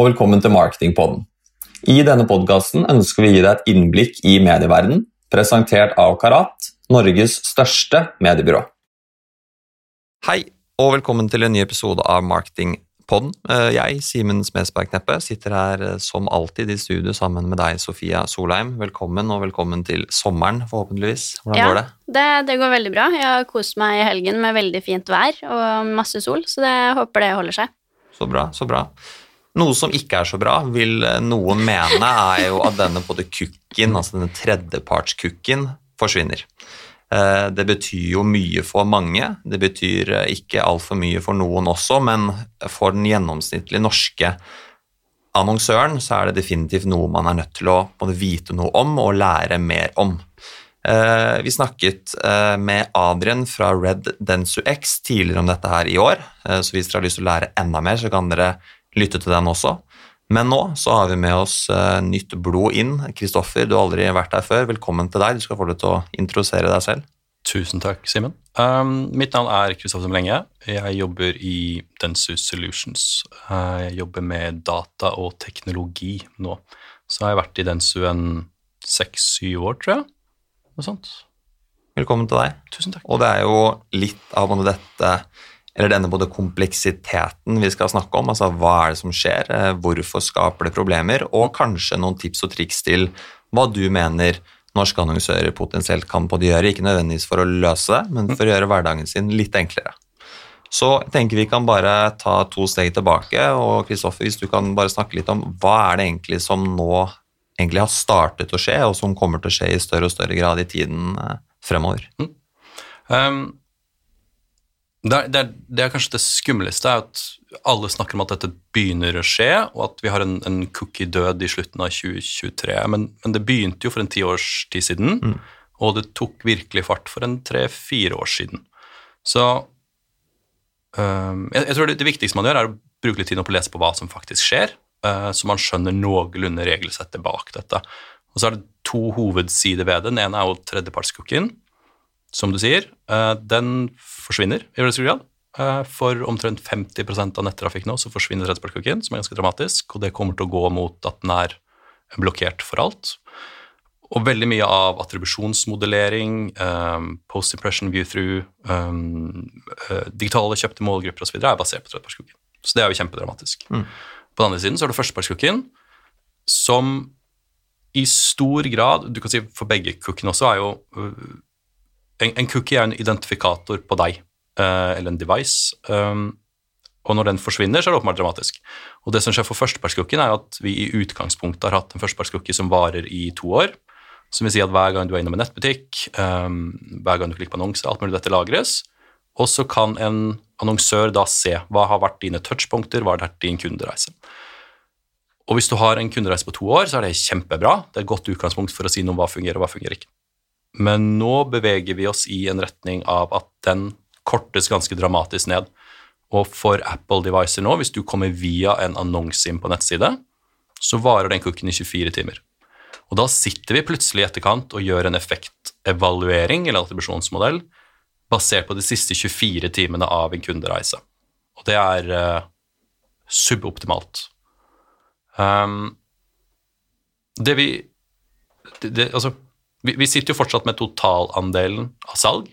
Og velkommen til Marketingpodden. I denne podkasten ønsker vi å gi deg et innblikk i medieverdenen, presentert av Karat, Norges største mediebyrå. Hei, og velkommen til en ny episode av Marketingpodden. Eh, Jeg, Simen Smedsberg Kneppe, sitter her eh, som alltid i studio sammen med deg, Sofia Solheim. Velkommen, og velkommen til sommeren, forhåpentligvis. Hvordan Ja. går det? Det, det går veldig bra. Jeg har kost meg i helgen med veldig fint vær og masse sol, så det, jeg håper det holder seg. Så bra, så bra. Noe som ikke er så bra, vil noen mene, er jo at denne både kukken, altså denne tredjepartskukken, forsvinner. Eh, Det betyr jo mye for mange. Det betyr eh, ikke altfor mye for noen også, men for den gjennomsnittlige norske annonsøren så er det definitivt noe man er nødt til å både vite noe om og lære mer om. Eh, Vi snakket med Adrian fra Red Densu X tidligere om dette her i år, så hvis dere har lyst til å lære enda mer, så kan dere lytte til den også. Men nå så har vi med oss eh, nytt blod inn. Kristoffer, du har aldri vært her før. Velkommen til deg. Du skal få lov til å introdusere deg selv. Tusen takk, Simen. Um, mitt navn er Kristoffer Melenge. Jeg jobber i Densu Solutions. Uh, jeg jobber med data og teknologi nå. Så har jeg vært i Densu en seks-syv år, tror jeg. Noe sånt. Velkommen til deg. Tusen takk. Og det er jo litt av dette eller denne både kompleksiteten vi skal snakke om, altså hva er det som skjer, eh, hvorfor skaper det problemer, og kanskje noen tips og triks til hva du mener norske annonsører potensielt kan både gjøre, ikke nødvendigvis for å løse det, men for å gjøre hverdagen sin litt enklere. Så jeg tenker vi kan bare ta to steg tilbake, og Kristoffer, hvis du kan bare snakke litt om hva er det egentlig som nå egentlig har startet å skje, og som kommer til å skje i større og større grad i tiden fremover? fremover. Um, det, er, det, er, det er kanskje det skumleste, er at alle snakker om at dette begynner å skje, og at vi har en, en cookie-død i slutten av 2023. Men, men det begynte jo for en ti års tid siden, og det tok virkelig fart for en tre-fire år siden. Så um, jeg, jeg tror det, det viktigste man gjør, er å bruke litt tid på å lese på hva som faktisk skjer, uh, så man skjønner noenlunde regelsettet bak dette. Og så er det to hovedsider ved det. Den ene er jo tredjepartscookien, som du sier, eh, den forsvinner i veldig stor grad. Eh, For omtrent 50% av nettrafikk nå så forsvinner tredjepartscookien, som er ganske dramatisk, og det kommer til å gå mot at den er blokkert for alt. Og veldig mye av attribusjonsmodellering, um, post impression view through, eh, digitale kjøpte målgrupper osv. er basert på tredjepartscookien. Så det er jo kjempedramatisk. Mm. På den andre siden så er det førstepartscookien, som i stor grad Du kan si for begge cookiene også, er jo en, en cookie er en identifikator på deg, uh, eller en device. Um, og når den forsvinner, så er det åpenbart dramatisk. Og det som skjer for førstepartscookien, er at vi i utgangspunktet har hatt en førstepartscookie som varer i to år. Som vil si at hver gang du er innom en nettbutikk, um, hver gang du klikker på annonse, alt mulig dette lagres. Og så kan en annonsør da se hva har vært dine touchpunkter, hva har vært din kundereise. Og hvis du har en kundereise på to år, så er det kjempebra. Det er et godt utgangspunkt for å si noe om hva fungerer og hva fungerer ikke. Men nå beveger vi oss i en retning av at den kortes ganske dramatisk ned. Og for Apple-devicer nå, hvis du kommer via en annonse inn på nettside, så varer den cookien i 24 timer. Og da sitter vi plutselig i etterkant og gjør en effektevaluering eller attribusjonsmodell basert på de siste 24 timene av en kundereise. Og det er uh, suboptimalt. Um, det vi det, det, Altså, vi, vi sitter jo fortsatt med totalandelen av salg,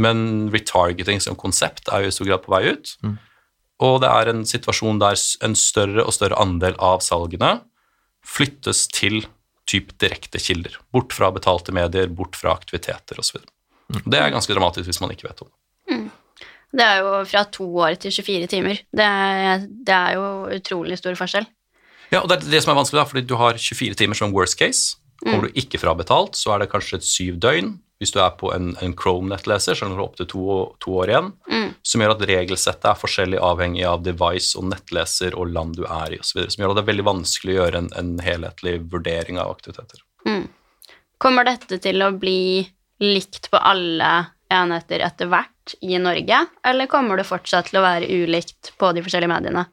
men retargeting som konsept er jo i stor grad på vei ut. Og det er en situasjon der en større og større andel av salgene flyttes til typ direkte kilder. Bort fra betalte medier, bort fra aktiviteter osv. Det er ganske dramatisk hvis man ikke vet om det. Det er jo fra to år til 24 timer. Det er, det er jo utrolig stor forskjell. Ja, og det er det som er vanskelig, da, fordi du har 24 timer som worst case. Kommer du ikke fra betalt, så er det kanskje et syv døgn. Hvis du er på en, en Chrome-nettleser, selv om du er opptil to, to år igjen. Som gjør at regelsettet er forskjellig avhengig av device og nettleser og land du er i osv. Som gjør at det er veldig vanskelig å gjøre en, en helhetlig vurdering av aktiviteter. Kommer dette til å bli likt på alle enheter etter hvert i Norge, eller kommer det fortsatt til å være ulikt på de forskjellige mediene?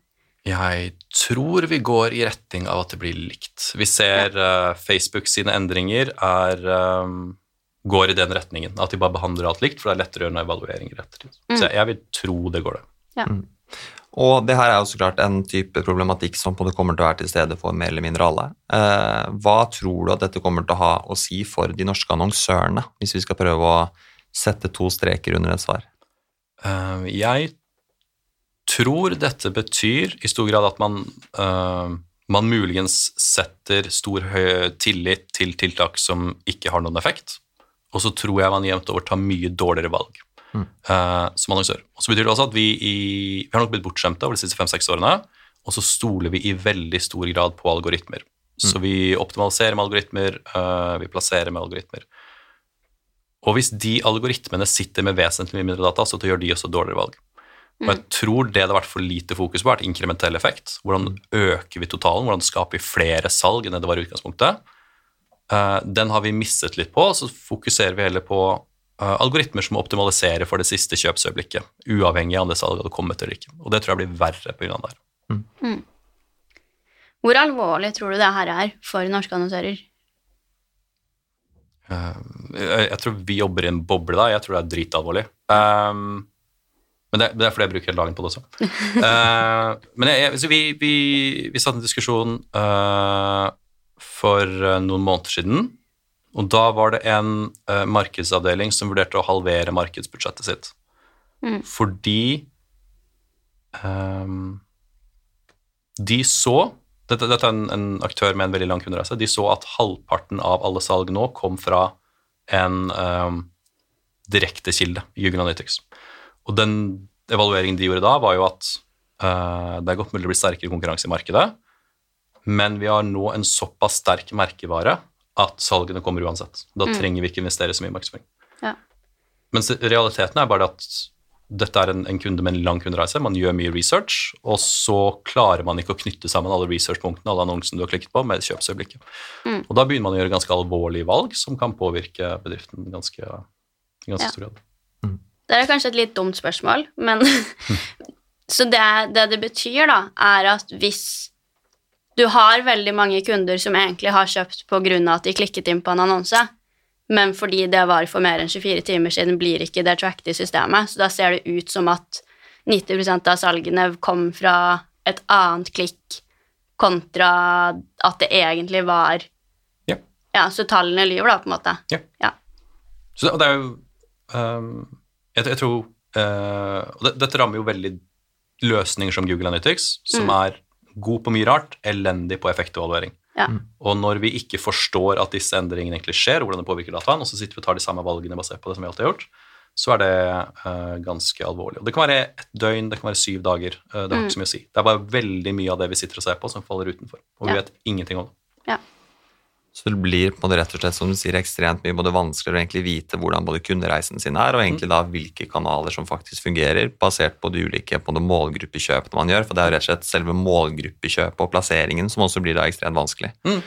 Jeg tror vi går i retning av at det blir likt. Vi ser uh, Facebook sine endringer er, um, går i den retningen. At de bare behandler alt likt, for det er lettere å gjøre noen evalueringer etter. Mm. Så jeg, jeg vil tro det går det. Ja. Og det her er jo så klart en type problematikk som på det kommer til å være til stede for mer eller mindre alle. Uh, hva tror du at dette kommer til å ha å si for de norske annonsørene, hvis vi skal prøve å sette to streker under et svar? Uh, jeg tror dette betyr i stor grad at man, uh, man muligens setter stor tillit til tiltak som ikke har noen effekt, og så tror jeg man jevnt over tar mye dårligere valg Mm. uh, som annonsør. Og så betyr det også at vi, i, vi har nok blitt bortskjemte over de siste fem-seks årene, og så stoler vi i veldig stor grad på algoritmer. Så vi optimaliserer med algoritmer, uh, vi plasserer med algoritmer. Og hvis de algoritmene sitter med vesentlig mye mindre data, så gjør de også dårligere valg. Og jeg tror det det har vært for lite fokus på, har vært inkrementell effekt. Hvordan øker vi totalen, hvordan skaper vi flere salg enn det det var i utgangspunktet. Eh, den har vi mistet litt på, så fokuserer vi heller på eh, algoritmer som optimaliserer for det siste kjøpsøyeblikket, uavhengig av om det salget hadde kommet eller ikke. Og det tror jeg blir verre pga. det her. Hvor alvorlig tror du det her er for norske annonsører? Eh, jeg, jeg tror vi jobber i en boble da. Jeg tror det er dritalvorlig. Um, men det, det er fordi jeg bruker hele dagen på det også. uh, men jeg, jeg, så vi, vi, vi satte en diskusjon uh, for eh, noen måneder siden, og da var det en uh, markedsavdeling som vurderte å halvere markedsbudsjettet sitt. Mm. Fordi um, de så dette, dette er en, en aktør med en veldig lang kundereise. De så at halvparten av alle salg nå kom fra en um, direktekilde, Jugend Analytics. Og den evalueringen de gjorde da, var jo at uh, det er godt mulig det blir sterkere konkurranse i markedet, men vi har nå en såpass sterk merkevare at salgene kommer uansett. Da trenger vi ikke investere så mye i markedsføring. Ja. Mens realiteten er bare at dette er en, en kunde med en lang kundereise. Man gjør mye research, og så klarer man ikke å knytte sammen alle researchpunktene alle annonsene du har klikket på, med kjøpsøyeblikket. Mm. Og da begynner man å gjøre ganske alvorlige valg som kan påvirke bedriften ganske, ganske Ja. stor grad. Det er kanskje et litt dumt spørsmål, men Så det, det det betyr, da, er at hvis du har veldig mange kunder som egentlig har kjøpt av at de klikket inn på en annonse, men fordi det var for mer enn 24 timer siden, blir ikke det tracked i systemet. Så da ser det ut som at 90% av salgene kom fra et annet klikk kontra at det egentlig var Ja. Ja, så tallene lyver, da, på en måte. Ja. Ja. Så det, det er jo ehm, jeg, jeg tror uh, Og det, dette rammer jo veldig løsninger som Google Analytics, som Mm. er god på mye rart, elendig på effektevaluering. Ja. Og når vi ikke forstår at disse endringene egentlig skjer, og hvordan det påvirker dataen, og så sitter vi og tar de samme valgene basert på det som vi alltid har gjort, så er det uh, ganske alvorlig. Og det kan være ett døgn, det kan være syv dager. Uh, det har Mm. ikke så mye å si. Det er bare veldig mye av det vi sitter og ser på, som faller utenfor. Og vi Ja. vet ingenting om det. Så det blir på en måte rett og slett som du sier, ekstremt mye både vanskeligere å egentlig vite hvordan både kundereisen sin er, og egentlig da hvilke kanaler som faktisk fungerer, basert på de ulike på det målgruppekjøpene man gjør. For det er jo rett og slett selve målgruppekjøpet og plasseringen som også blir da ekstremt vanskelig. Mm.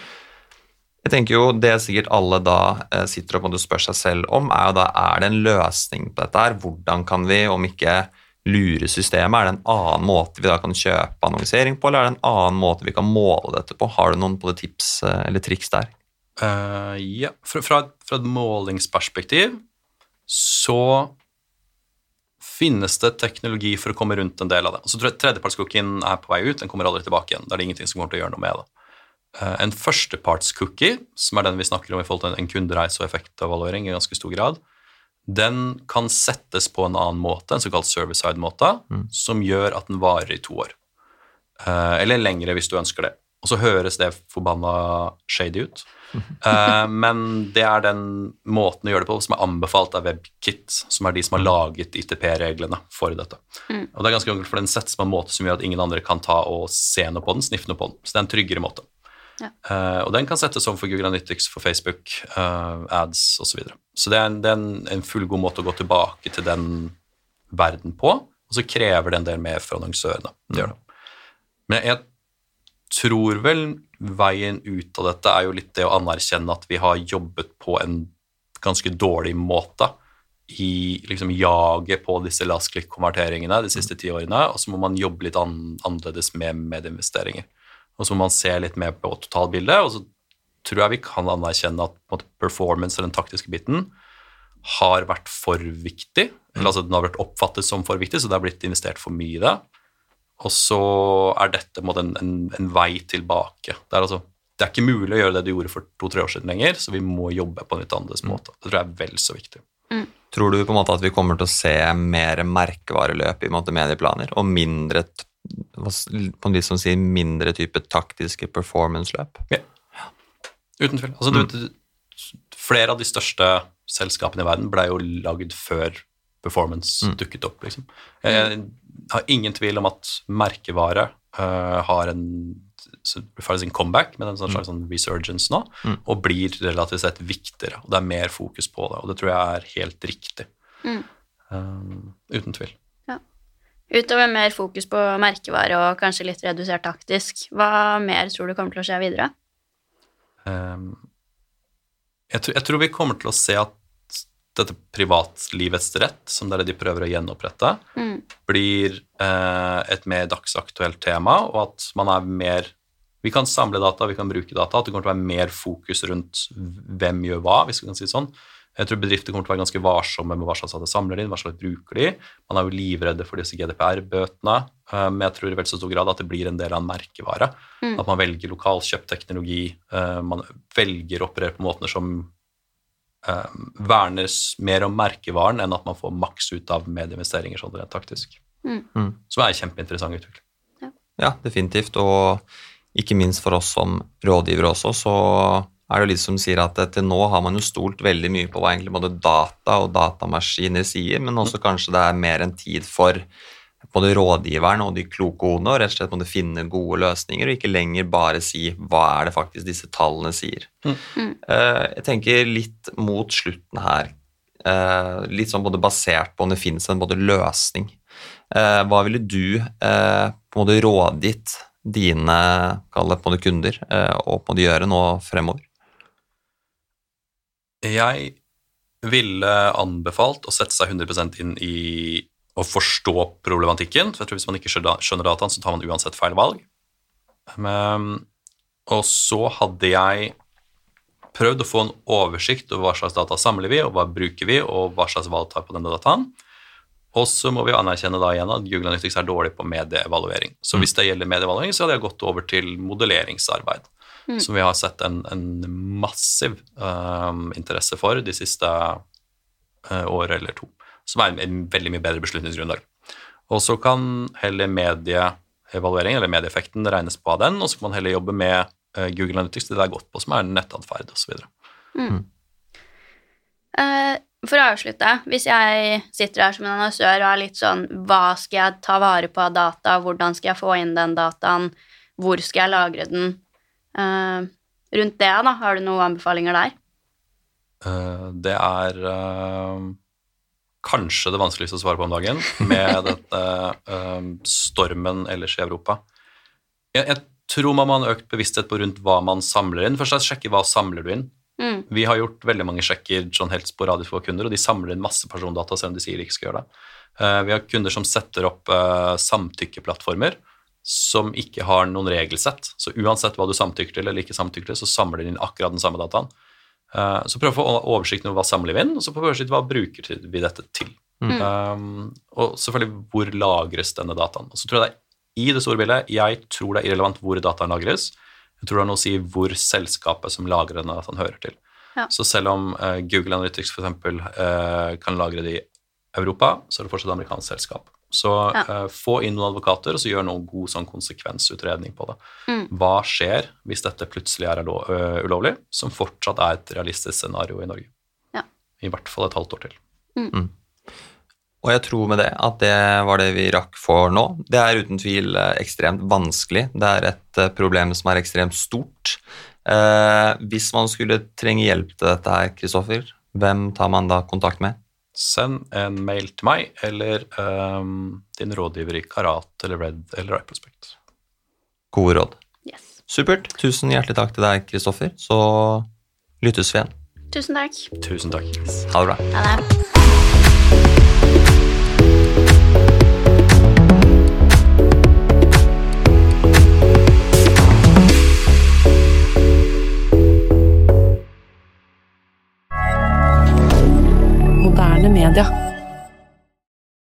Jeg tenker jo Det sikkert alle da sitter sitter og en måte spør seg selv om, er jo da er det en løsning på dette. her? Hvordan kan vi, om ikke lure systemet, er det en annen måte vi da kan kjøpe annonsering på, eller er det en annen måte vi kan måle dette på? Har du noen både tips eh, eller triks der? Eh, ja, fra, fra, fra et målingsperspektiv så finnes det teknologi for å komme rundt en del av det. Så tror jeg Tredjepartscookien er på vei ut, den kommer aldri tilbake igjen. Da er det ingenting som kommer til å gjøre noe med det. Uh, en førstepartscookie, som er den vi snakker om i forhold til en- kundereise og effektevaluering i ganske stor grad, den kan settes på en annen måte, en såkalt service-side-måte, som gjør at den varer i to år. Uh, eller lengre hvis du ønsker det. Og så høres det forbanna shady ut. Eh, men det er den måten å gjøre det på som er anbefalt av WebKit, som er de som har laget ITP-reglene for dette. Og det er ganske enkelt, for den settes på en måte som gjør at ingen andre kan ta og se noe på den, sniffe noe på den. Så det er en tryggere måte. Ja. Uh, og den kan settes som for Google Analytics, for Facebook, uh, ads osv. Så, videre. så det er, en, det er en, en fullgod måte å gå tilbake til den verden på, og så krever det en del mer fra annonsørene. Det gjør det. Men jeg tror vel veien ut av dette er jo litt det å anerkjenne at vi har jobbet på en ganske dårlig måte i liksom jaget på disse last click-konverteringene de siste ti årene, og så må man jobbe litt an annerledes med medieinvesteringer. Og så må man se litt mer på totalbildet, og så tror jeg vi kan anerkjenne at måte, performance, den taktiske biten, har vært for viktig. Eller altså den har vært oppfattet som for viktig, så det har blitt investert for mye i det. Og så er dette en, en, en, vei tilbake. Det er, altså, det er ikke mulig å gjøre det du gjorde for to-tre år siden lenger, så vi må jobbe på en litt annerledes måte. Det tror jeg er vel så viktig. Tror du på en måte at vi kommer til å se mer merkevareløp i måte medieplaner, og mindre på en vis som sier mindre type taktiske performance-løp? Ja. Uten tvil. Altså, du, flere av de største selskapene i verden ble jo lagd før performance dukket opp. Liksom. Jeg har ingen tvil om at merkevare uh, har en så får sin comeback med en sånn slags sånn resurgence nå, og blir relativt sett viktigere. og Det er mer fokus på det, og det tror jeg er helt riktig. Mm. Um, uten tvil. Utover mer fokus på merkevare og kanskje litt redusert taktisk, hva mer tror du kommer til å skje videre? Um, jeg, tror, jeg tror vi kommer til å se at dette privatlivets rett, som det er det de prøver å gjenopprette, Mm. blir eh, et mer dagsaktuelt tema, og at man er mer Vi kan samle data, vi kan bruke data, at det kommer til å være mer fokus rundt hvem gjør hva, hvis vi kan si det sånn. Jeg tror bedrifter kommer til å være ganske varsomme med hva slags data samler inn, hva slags bruker de. Man er jo livredde for disse GDPR-bøtene, eh, men jeg tror i veldig så stor grad at det blir en del av en merkevare. Mm. At man velger lokalkjøpt teknologi, eh, man velger å operere på måter som eh, vernes mer om merkevaren enn at man får maks ut av medieinvesteringer sånn rent taktisk. Mm. Mm. Som er en kjempeinteressant utvikling. Ja, definitivt. Og ikke minst for oss som rådgivere også, så er det jo litt som sier at til nå har man jo stolt veldig mye på hva egentlig både data og datamaskiner sier, men også kanskje det er mer en tid for både rådgiveren og de kloke hodene og rett og slett måtte finne gode løsninger, og ikke lenger bare si hva er det faktisk disse tallene sier. Mm. Mm. Eh, Jeg tenker litt mot slutten her, eh, litt sånn både basert på om det finnes en både løsning. Eh, Hva ville du på en måte rådgitt dine det på en måte kunder og på en måte gjøre nå fremover? Jeg ville anbefalt å sette seg 100% inn i å forstå problematikken. For jeg tror Hvis man ikke skjønner skjønner dataen, så tar man uansett feil valg. Men, og så hadde jeg prøvd å få en oversikt over hva slags data samler vi, og hva bruker vi, og hva slags valg tar på denne dataen. Og så må vi anerkjenne da igjen at Google Analytics er dårlig på medieevaluering. Så hvis det gjelder medieevaluering, så hadde jeg gått over til modelleringsarbeid. Mm. Som vi har sett en, en massiv um, interesse for de siste uh, året eller to. Som er en veldig mye bedre beslutningsgrunnlag. Og så kan heller medieevaluering, eller medieeffekten, regnes på av den, og så kan man heller jobbe med uh, Google Analytics, det det er godt på, som er nettatferd osv. Eh, for å avslutte, hvis jeg sitter her som en annonsør og er litt sånn Hva skal jeg ta vare på av data? Hvordan skal jeg få inn den dataen? Hvor skal jeg lagre den? Uh, rundt det, da, har du noen anbefalinger der? Uh, det er uh, kanskje det vanskeligste å svare på om dagen, med dette uh, stormen ellers i Europa. Jeg, jeg tror man må ha økt bevissthet på rundt hva man samler inn. Først og sjekke hva samler du inn. Mm. Vi har gjort veldig mange sjekker sånn helt sporadisk for kunder, og de samler inn masse persondata selv om de sier de ikke skal gjøre det. Uh, vi har kunder som setter opp uh, samtykkeplattformer som ikke har noen regelsett. Så uansett hva du samtykker til eller ikke samtykker til, så samler de inn akkurat den samme dataen. Eh, så prøv å få oversikt over hva samler vi inn, og så på oversikt hva bruker vi dette til. Mm. Um, og selvfølgelig hvor lagres denne dataen. Og så tror jeg det er i det store bildet, jeg tror det er irrelevant hvor dataen lagres. Jeg tror det har noe å si hvor selskapet som lagrer denne dataen, hører til. Ja. Så selv om uh, Google Analytics for eksempel, eh, kan lagre det i Europa, så er det fortsatt et amerikansk selskap. Så Ja. uh, få inn noen advokater, og så gjør noen god sånn konsekvensutredning på det. Mm. Hva skjer hvis dette plutselig er lo- ulovlig, som fortsatt er et realistisk scenario i Norge? Ja. I hvert fall et halvt år til. Og jeg tror med det at det var det vi rakk for nå. Det er uten tvil eh, ekstremt vanskelig. Det er et eh, problem som er ekstremt stort. Eh, hvis man skulle trenge hjelp til dette her, Kristoffer, hvem tar man da kontakt med? Send en mail til meg eller um, din rådgiver i Karat eller Red eller iProspect. Gode råd. Yes. Supert. Tusen hjertelig takk til deg, Kristoffer. Så lyttes vi igjen. Tusen takk. Tusen takk. Ha det bra. Ha det. Moderne media.